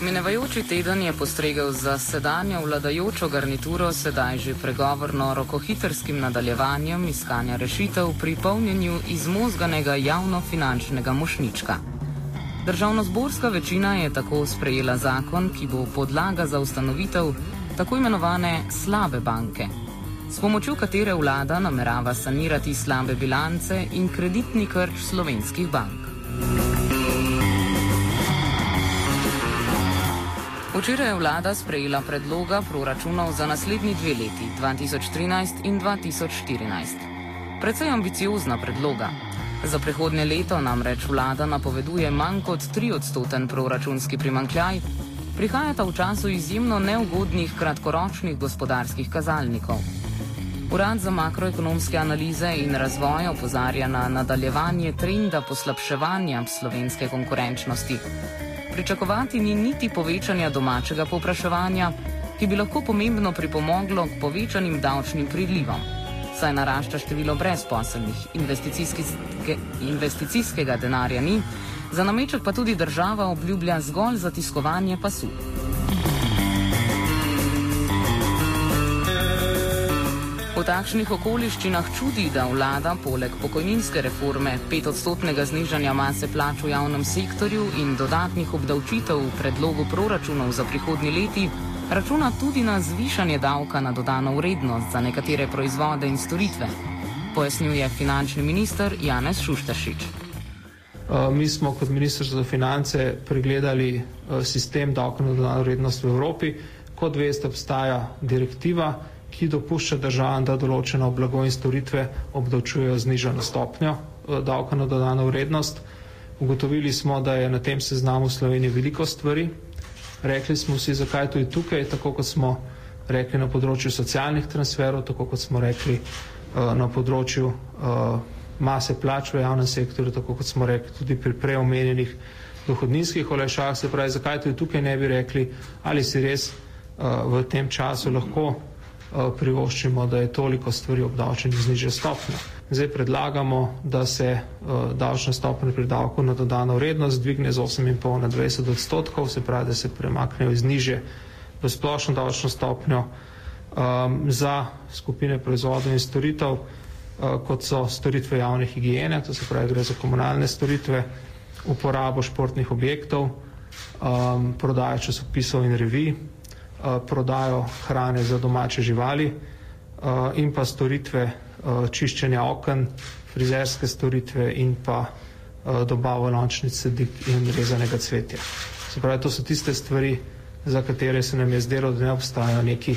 Minevajoči teden je postregel za sedanjo vladajočo garnituro sedaj že pregovorno rokohitrskim nadaljevanjem iskanja rešitev pri polnjenju izmozganega javnofinančnega mošnička. Državno-zborska večina je tako sprejela zakon, ki bo podlaga za ustanovitev tako imenovane slabe banke, s pomočjo katere vlada namerava sanirati slabe bilance in kreditni krč slovenskih bank. Včeraj je vlada sprejela predloga proračunov za naslednji dve leti, 2013 in 2014. Predvsej ambiciozna predloga. Za prihodnje leto namreč vlada napoveduje manj kot 3 odstoten proračunski primankljaj, prihajata v času izjemno neugodnih kratkoročnih gospodarskih kazalnikov. Urad za makroekonomske analize in razvoj opozarja na nadaljevanje trenda poslabševanja slovenske konkurenčnosti. Pričakovati ni niti povečanja domačega povpraševanja, ki bi lahko pomembno pripomoglo k povečanim davčnim prilivom. Saj narašča število brezposelnih, investicijske, investicijskega denarja ni, za nameček pa tudi država obljublja zgolj zatiskovanje pasu. V takšnih okoliščinah čudi, da vlada poleg pokojninske reforme, petodstotnega znižanja mase plač v javnem sektorju in dodatnih obdavčitev v predlogu proračunov za prihodnji leti računa tudi na zvišanje davka na dodano vrednost za nekatere proizvode in storitve, pojasnjuje finančni minister Janez Šušteršič. Mi smo kot ministrstvo za finance pregledali sistem davka na dodano vrednost v Evropi. Kot veste, obstaja direktiva, ki dopušča državam, da določeno blago in storitve obdavčujejo znižano stopnjo eh, davka na dodano vrednost. Ugotovili smo, da je na tem seznamu Slovenije veliko stvari. Rekli smo si, zakaj je tukaj, tako kot smo rekli na področju socialnih transferov, tako kot smo rekli uh, na področju uh, mase plač v javnem sektorju, tako kot smo rekli tudi pri preomenjenih dohodninskih olajšavah, se pravi, zakaj je tukaj ne bi rekli, ali si res uh, v tem času lahko Eh, privoščimo, da je toliko stvari obdavčenih z nižjo stopnjo. Zdaj predlagamo, da se uh, davčna stopnja pri davku na dodano vrednost dvigne z 8,5 na 20 odstotkov, se pravi, da se premaknejo iz niže v splošno davčno stopnjo um, za skupine proizvodov in storitev, uh, kot so storitve javne higiene, to se pravi, gre za komunalne storitve, uporabo športnih objektov, um, prodajo časopisov in revij, Eh, prodajo hrane za domače živali eh, in pa storitve eh, čiščenja oken, frizerske storitve in pa dobavo lončnic sedik in rezanega cvetja. Se pravi, to so tiste stvari, za katere se nam je zdelo, da ne obstajajo neki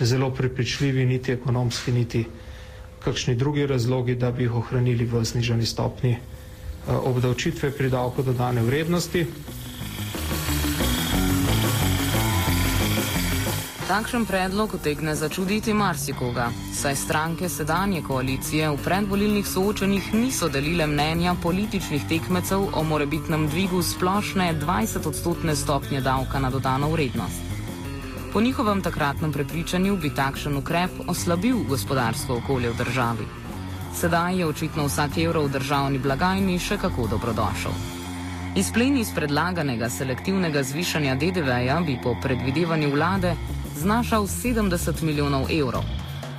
zelo prepričljivi, niti ekonomski, niti kakšni drugi razlogi, da bi jih ohranili v znižani stopni obdavčitve pri davku dodane vrednosti. Takšen predlog utegne začuditi marsikoga, saj stranke sedanje koalicije v predvolilnih soočenjih niso delile mnenja političnih tekmecev o morebitnem dvigu splošne 20-odstotne stopnje davka na dodano vrednost. Po njihovem takratnem prepričanju bi takšen ukrep oslabil gospodarsko okolje v državi. Sedaj je očitno vsak evro v državni blagajni še kako dobrodošel. Izpleni iz predlaganega selektivnega zvišanja DDV-ja bi po predvidevanju vlade znašal 70 milijonov evrov,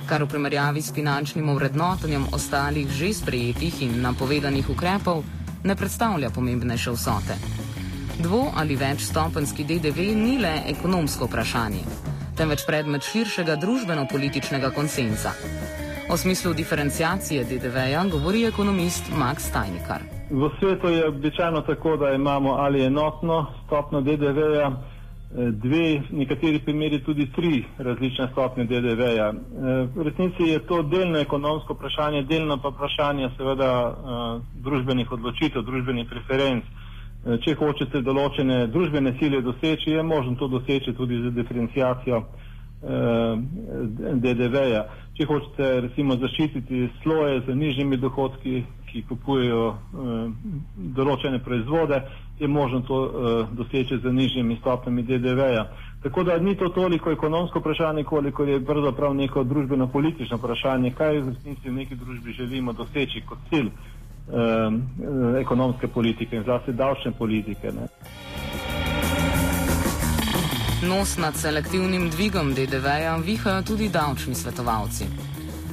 kar v primerjavi s finančnim vrednotenjem ostalih že sprejetih in napovedanih ukrepov ne predstavlja pomembnejše vsote. Dvo ali več stopenski DDV ni le ekonomsko vprašanje, temveč predmet širšega družbeno-političnega konsenza. O smislu diferencijacije DDV-ja govori ekonomist Max Tajnikar. V svetu je običajno tako, da imamo ali enotno stopno DDV-ja, dve, nekateri primeri tudi tri različne stopnje DDV-ja. Eh, v resnici je to delno ekonomsko vprašanje, delno pa vprašanje seveda eh, družbenih odločitev, družbenih preferenc. Eh, če hočete določene družbene cilje doseči, je možno to doseči tudi z diferencijacijo DDV-ja. Če hočete recimo zaščititi sloje z nižjimi dohodki, ki kupujejo določene proizvode, je možno to doseči z nižjimi stopnjami DDV-ja. Tako da ni to toliko ekonomsko vprašanje, koliko je pravzaprav neko družbeno-politično vprašanje, kaj v resnici v neki družbi želimo doseči kot cilj um, ekonomske politike in zlasti davčne politike. Ne. Nos nad selektivnim dvigom DDV-ja vihajo tudi davčni svetovalci.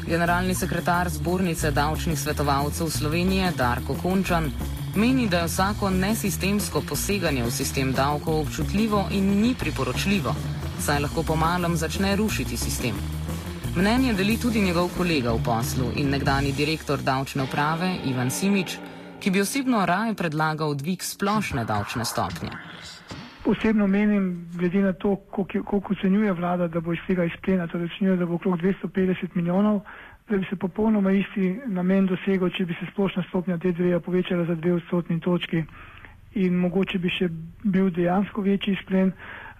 Generalni sekretar zbornice davčnih svetovalcev Slovenije Darko Končan meni, da je vsako nesistemsko poseganje v sistem davkov občutljivo in ni priporočljivo, saj lahko pomalem začne rušiti sistem. Mnenje deli tudi njegov kolega v poslu in nekdani direktor davčne uprave Ivan Simič, ki bi osebno raje predlagal dvig splošne davčne stopnje. Osebno menim, glede na to, koliko ocenjuje vlada, da bo iz tega izplena, torej ocenjuje, da bo okrog 250 milijonov, da bi se popolnoma isti namen dosegel, če bi se splošna stopnja DDV-ja povečala za dve odstotni točki in mogoče bi še bil dejansko večji izplen,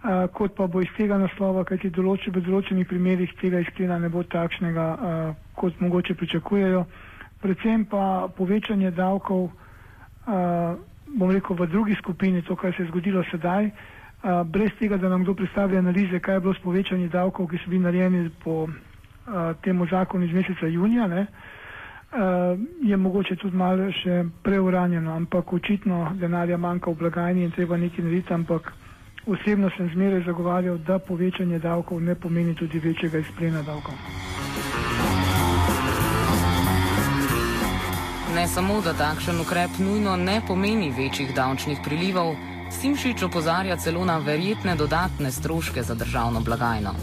a, kot pa bo iz tega naslova, kajti določe, v določenih primerjih tega izplena ne bo takšnega, a, kot mogoče pričakujejo. Predvsem pa povečanje davkov, a, bom rekel, v drugi skupini, to, kar se je zgodilo sedaj, a, brez tega, da nam kdo predstavi analize, kaj je bilo s povečanjem davkov, ki so bili narejeni po temu zakonu iz meseca junija, ne, uh, je mogoče tudi malo še preuranjeno, ampak očitno denarja manjka v blagajni in treba nekaj narediti, ampak osebno sem zmeraj zagovarjal, da povečanje davkov ne pomeni tudi večjega izplena davkov. Ne samo, da takšen ukrep nujno ne pomeni večjih davčnih prilivov, Simšič opozarja celo na verjetne dodatne stroške za državno blagajno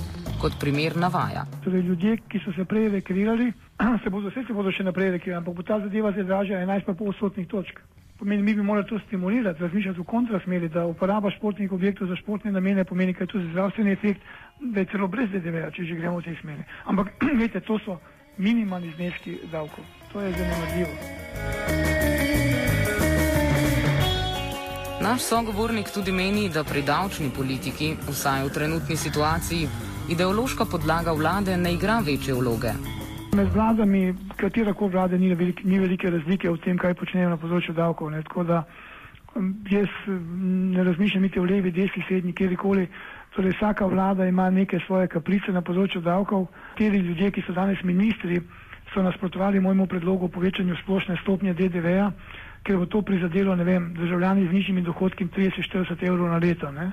kot primer navaja. Torej, ljudje, ki so se prej rekreirali, se bodo, se bodo še naprej rekreirali, ampak bo ta zadeva se dražila 11,5 odstotnih točk. Pomeni, mi bi morali to stimulirati, razmišljati v kontrasmeri, da uporaba športnih objektov za športne namene pomeni, kaj je za zdravstveni efekt, da je celo brez DDV-ja, če že gremo v tej smeri. Ampak, gledajte, to so minimalni zneski davkov. To je zanimivo. Naš sogovornik tudi meni, da pri davčni politiki, vsaj v trenutni situaciji, ideološka podlaga vlade ne igra večje vloge. Med vladami, katera koli vlada, ni, ni velike razlike v tem, kaj počnejo na področju davkov. Ne? Tako da um, jaz um, ne razmišljam niti v levi, desni, srednji, kjerkoli. Torej, vsaka vlada ima neke svoje kaprice na področju davkov. Teri ljudje, ki so danes ministri, so nasprotovali mojemu predlogu o povečanju splošne stopnje DDV-ja, ker bo to prizadelo, ne vem, državljani z nižjimi dohodki 30-40 evrov na leto. Ne?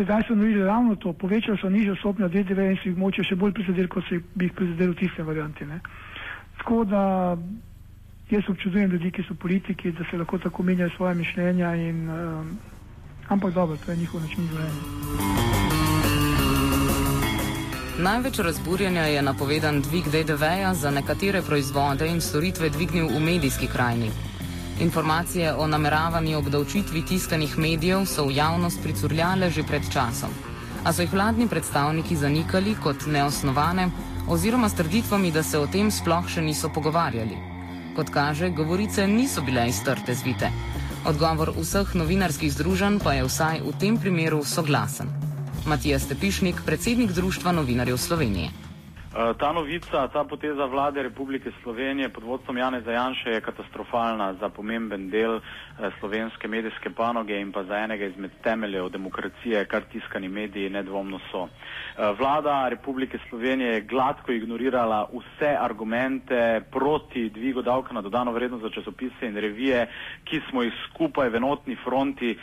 Sedaj so naredili ravno to, povečali so nižjo stopnjo DDV in si jih moče še bolj prizadeti, kot se bi jih prizadeli v tiste varianti. Ne. Tako da jaz občudujem ljudi, ki so politiki, da se lahko tako menjajo svoje mišljenja, in, um, ampak dobro, to je njihov način življenja. Največ razburjenja je napovedan dvig DDV-ja za nekatere proizvode in storitve dvignil v medijski krajini. Informacije o nameravani obdavčitvi tiskanih medijev so v javnost pricurljale že pred časom, a so jih vladni predstavniki zanikali kot neosnovane oziroma s trditvami, da se o tem sploh še niso pogovarjali. Kot kaže, govorice niso bile iztrte zvite. Odgovor vseh novinarskih združenj pa je vsaj v tem primeru soglasen. Matija Stepišnik, predsednik Društva novinarjev Slovenije. Eh, ta novica, ta poteza vlade Republike Slovenije pod vodstvom Jane Zajanše je katastrofalna za pomemben del eh, slovenske medijske panoge in pa za enega izmed temeljev demokracije, kar tiskani mediji nedvomno so. Eh, vlada Republike Slovenije je gladko ignorirala vse argumente proti dvigu davka na dodano vrednost za časopise in revije, ki smo jih skupaj v enotni fronti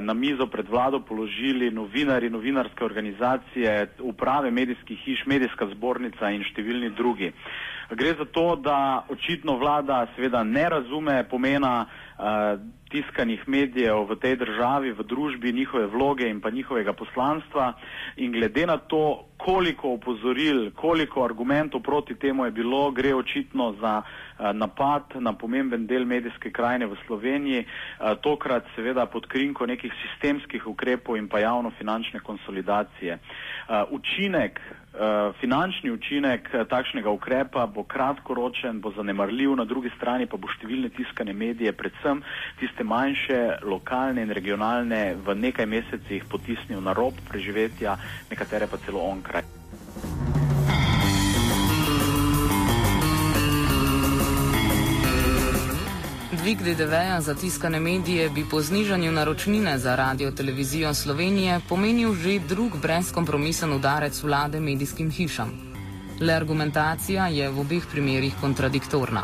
na mizo pred vlado položili novinari, novinarske organizacije, uprave medijskih hiš, medijska zbornica in številni drugi. Gre za to, da očitno vlada seveda ne razume pomena uh, tiskanih medijev v tej državi, v družbi, njihove vloge in pa njihovega poslanstva. In glede na to, koliko opozoril, koliko argumentov proti temu je bilo, gre očitno za uh, napad na pomemben del medijske krajine v Sloveniji, uh, tokrat seveda pod krinko nekih sistemskih ukrepov in pa javno-finančne konsolidacije. Uh, učinek Eh, finančni učinek eh, takšnega ukrepa bo kratkoročen, bo zanemarljiv, na drugi strani pa bo številne tiskane medije, predvsem tiste manjše, lokalne in regionalne, v nekaj mesecih potisnil na rob preživetja, nekatere pa celo onkraj. Dvig DDV-ja za tiskane medije bi po znižanju naročnine za radio televizijo Slovenije pomenil že drug brezkompromisen udarec vlade medijskim hišam. Le argumentacija je v obeh primerjih kontradiktorna.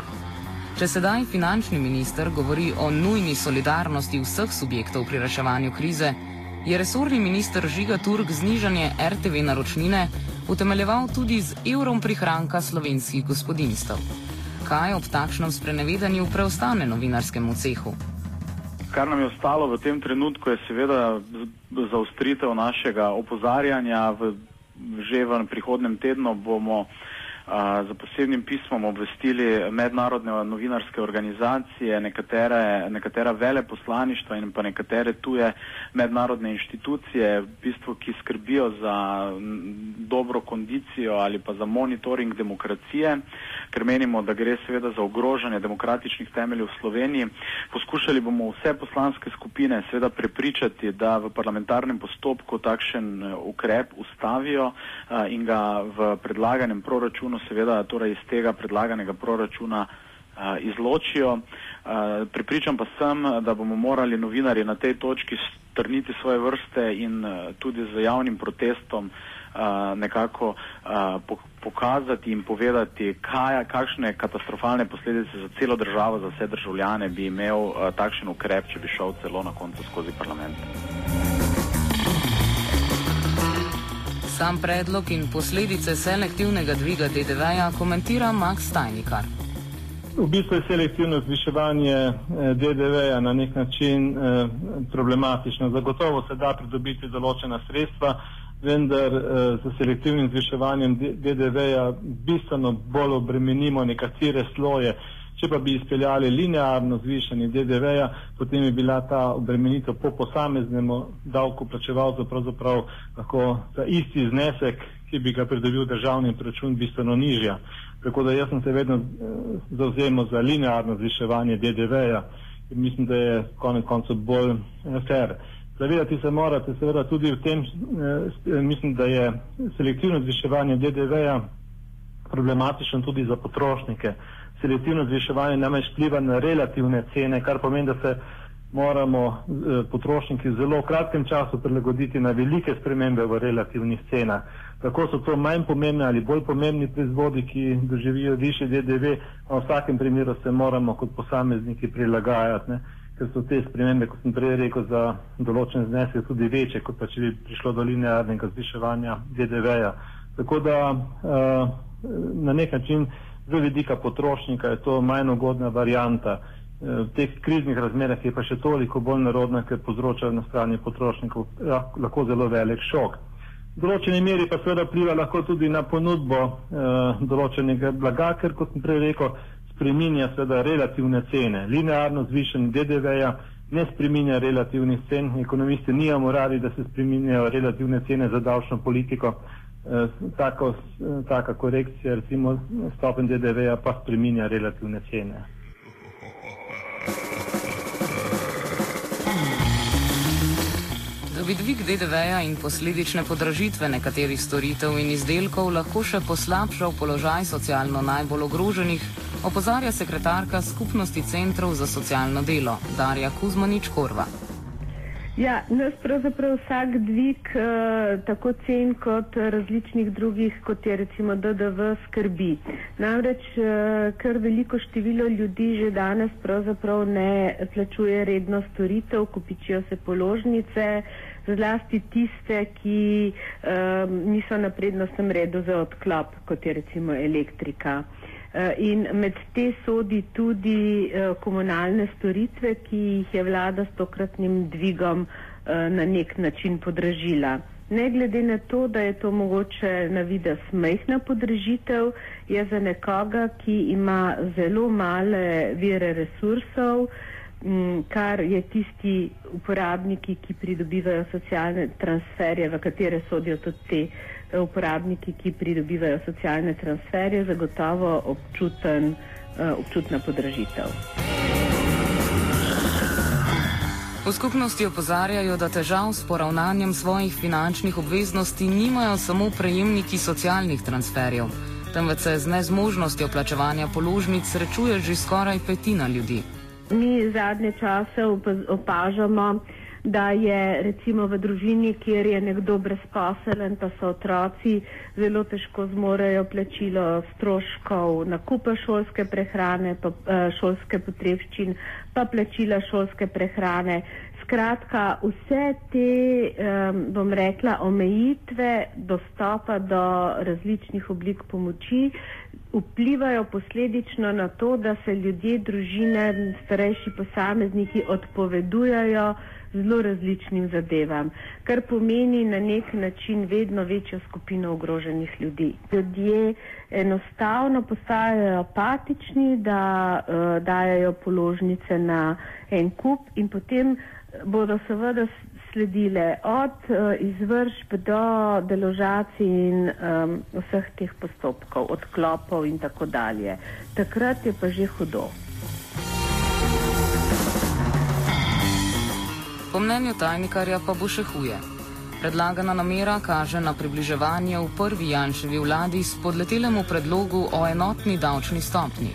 Če sedaj finančni minister govori o nujni solidarnosti vseh subjektov pri reševanju krize, je resorni minister Žiga Turk znižanje RTV naročnine utemeljeval tudi z evrom prihranka slovenskih gospodinstv. Kaj ob takšnem sprenevedanju preostane novinarskemu cehu? Kar nam je ostalo v tem trenutku, je seveda zaostritev našega opozarjanja. V, že v prihodnem tednu bomo za posebnim pismom obvestili mednarodne novinarske organizacije, nekatere, nekatera veleposlaništva in pa nekatere tuje mednarodne inštitucije, v bistvu, ki skrbijo za dobro kondicijo ali pa za monitoring demokracije, ker menimo, da gre seveda za ogrožanje demokratičnih temeljev v Sloveniji. Poskušali bomo vse poslanske skupine seveda prepričati, da v parlamentarnem postopku takšen ukrep ustavijo in ga v predlaganem proračunu seveda torej iz tega predlaganega proračuna uh, izločijo. Uh, pripričam pa sem, da bomo morali novinari na tej točki strniti svoje vrste in uh, tudi z javnim protestom uh, nekako uh, pokazati in povedati, kaj, kakšne katastrofalne posledice za celo državo, za vse državljane bi imel uh, takšen ukrep, če bi šel celo na koncu skozi parlament. Sam predlog in posledice selektivnega dviga DDV-ja komentira Max Tajnikar. V bistvu je selektivno zviševanje eh, DDV-ja na nek način eh, problematično. Zagotovo se da pridobiti določena sredstva, vendar eh, z selektivnim zviševanjem DDV-ja bistveno bolj obremenimo nekatere sloje. Če pa bi izpeljali linearno zvišanje DDV-ja, potem bi bila ta obremenitev po posameznem davku plačevalcev pravzaprav lahko za isti znesek, ki bi ga pridobil državni račun, bistveno nižja. Tako da jaz sem se vedno eh, zauzemal za linearno zviševanje DDV-ja in mislim, da je konec koncev bolj eh, fair. Zavedati se morate seveda tudi v tem, eh, mislim, da je selektivno zviševanje DDV-ja problematično tudi za potrošnike selektivno zviševanje namreč vpliva na relativne cene, kar pomeni, da se moramo eh, potrošniki v zelo kratkem času prilagoditi na velike spremembe v relativnih cenah. Tako so to manj pomembni ali bolj pomembni proizvodi, ki doživijo više DDV, v vsakem primeru se moramo kot posamezniki prilagajati, ne? ker so te spremembe, kot sem prej rekel, za določen znesek tudi večje, kot pa če bi prišlo do linearnega zviševanja DDV-ja. Tako da uh, na nek način z vidika potrošnika je to manj ugodna varijanta. Eh, v teh kriznih razmerah je pa še toliko bolj narodna, ker povzroča na strani potrošnikov lahko zelo velik šok. V določeni meri pa seveda pliva lahko tudi na ponudbo eh, določenega blaga, ker kot sem prej rekel, spreminja seveda relativne cene. Linearno zvišen DDV-ja ne spreminja relativnih cen. Ekonomisti nijamo radi, da se spreminjajo relativne cene za davčno politiko. Eh, tako, taka korekcija, recimo stopen DDV-ja pa spreminja relativne cene. Da bi dvig DDV-ja in posledične podražitve nekaterih storitev in izdelkov lahko še poslabšal položaj socialno najbolj ogroženih, opozarja sekretarka Skupnosti centrov za socialno delo Darja Kuzmanič Korva. Ja, nas pravzaprav vsak dvig uh, tako cen kot različnih drugih, kot je recimo DDV, skrbi. Namreč uh, kar veliko število ljudi že danes pravzaprav ne plačuje redno storitev, kupičijo se položnice, zlasti tiste, ki um, niso na prednostnem redu za odklop, kot je recimo elektrika. Eh, in med te sodi tudi eh, komunalne storitve, ki jih je vlada s tokratnim dvigom eh, na nek način podražila. Ne glede na to, da je to mogoče na vides mehna podražitev, je za nekoga, ki ima zelo male vire resursov, mm, kar je tisti uporabniki, ki pridobivajo socialne transferje, v katere sodijo tudi te uporabniki, ki pridobivajo socialne transferje, zagotovo občuten, uh, občutna podražitev. V skupnosti opozarjajo, da težav s poravnanjem svojih finančnih obveznosti nimajo samo prejemniki socialnih transferjev, temveč se z nezmožnostjo plačevanja položnic srečuje že skoraj petina ljudi. Mi zadnje čase opažamo, da je recimo v družini, kjer je nekdo brezposelen, pa so otroci, zelo težko zmorejo plačilo stroškov nakupa šolske prehrane, pa, eh, šolske potrebščin, pa plačila šolske prehrane. Skratka, vse te, bom rekla, omejitve dostopa do različnih oblik pomoči vplivajo posledično na to, da se ljudje, družine, starejši posamezniki odpovedujajo zelo različnim zadevam, kar pomeni na nek način vedno večjo skupino ogroženih ljudi. Ljudje enostavno postajajo apatični, da uh, dajajo položnice na en kup in potem bodo seveda sledile od uh, izvršb do deložacij in um, vseh teh postopkov, odklopov in tako dalje. Takrat je pa že hudo. Po mnenju tajnikarja pa bo še huje. Predlagana namera kaže na približevanje v prvi Janševi vladi s podletelemu predlogu o enotni davčni stopni.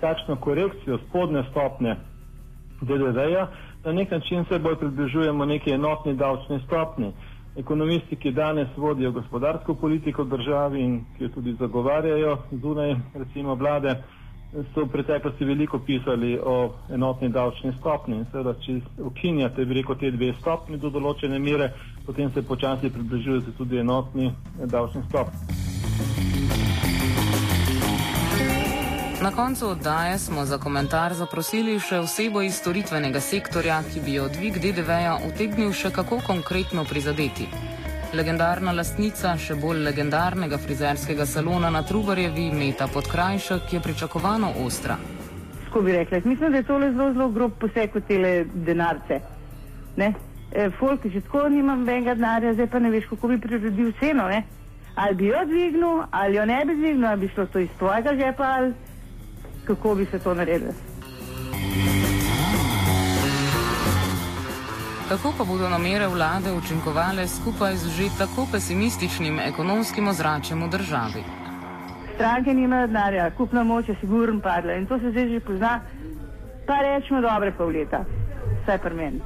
Takšno korekcijo spodne stopne DDV-ja na nek način se bolj približujemo neki enotni davčni stopni. Ekonomisti, ki danes vodijo gospodarsko politiko v državi in ki jo tudi zagovarjajo zunaj recimo vlade, so v preteklosti veliko pisali o enotni davčni stopni in seveda, če ukinjate, bi rekel, te dve stopni do določene mere, potem se počasi približujete tudi enotni davčni stopni. Na koncu oddaje smo za komentar zaprosili še osebo iz storitvenega sektorja, ki bi jo dvig DDV-ja utegnil še kako konkretno prizadeti. Legendarna lastnica še bolj legendarnega frizerskega salona na Trubarjevi, Meta Podkrajšek, je pričakovano ostra. Tako bi rekla, mislim, da je to zelo, zelo grob poseg v tele denarce. Ne? E, folk, že tako nimam benga denarja, zdaj pa ne veš, kako bi priredil ceno. Ne? Ali bi jo dvignil, ali jo ne bi dvignil, ali bi šlo to iz tvojega žepa, ali kako bi se to naredilo. Kako pa bodo namere vlade učinkovale skupaj z že tako pesimističnim ekonomskim ozračjem v državi? Stranke nimajo denarja, kupna moč je sigurno padla in to se zdaj že pozna, pa rečemo dobre pol leta, vse pri meni.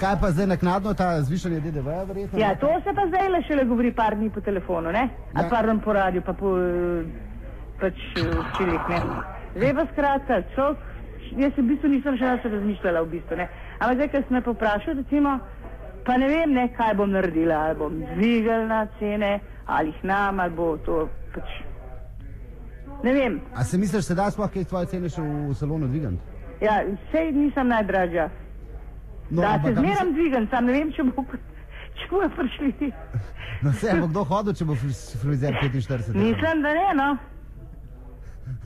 Kaj pa zdaj naknadno ta zvišanje DDV-ja verjetno? Ja, to se pa zdaj le šele govori par dni po telefonu, ne? A ja. pardon po radiju, pa po pač šilih, ne? Zdaj pa skratka, človek, jaz v bistvu nisem še nas razmišljala v bistvu, ne? Ampak zdaj, ker sem me poprašal, recimo, pa ne vem, ne, kaj bom naredila, ali bom dvignila cene, ali jih nam, ali bo to pač. Ne vem. A se misliš, da sploh kaj tvoje cene še v salonu dvigant? Ja, sej nisem najdražja. No, da se zmeram misl... dvigant, sam ne vem, če bo, če bo prišli. No, se bo kdo hodil, če bo frizer 45? Mislim, da ne, no.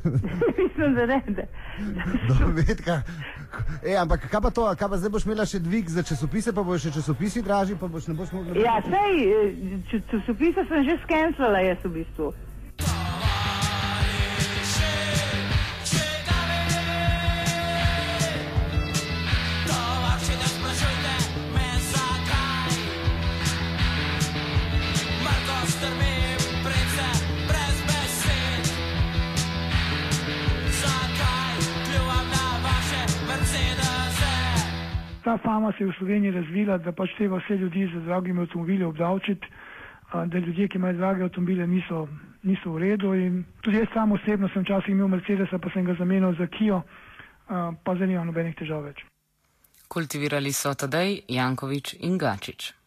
Mislim, da ne. Dovedka. E, ampak kaj pa to, kaj pa zdaj boš imela še dvig za časopise, pa boš še časopisi dražji, pa boš ne boš mogla. Ja, sej, eh, časopise sem že skenslala, jaz v bistvu. Ta fama se je v Sloveniji razvila, da pač treba vse ljudi z dragimi avtomobili obdavčiti, da ljudje, ki imajo drage avtomobile, niso, niso v redu. In tudi jaz sam osebno sem včasih imel Mercedesa, pa sem ga zamenil za Kijo, pa zdaj nimam nobenih težav več. Kultivirali so Tadej, Jankovič in Gačič.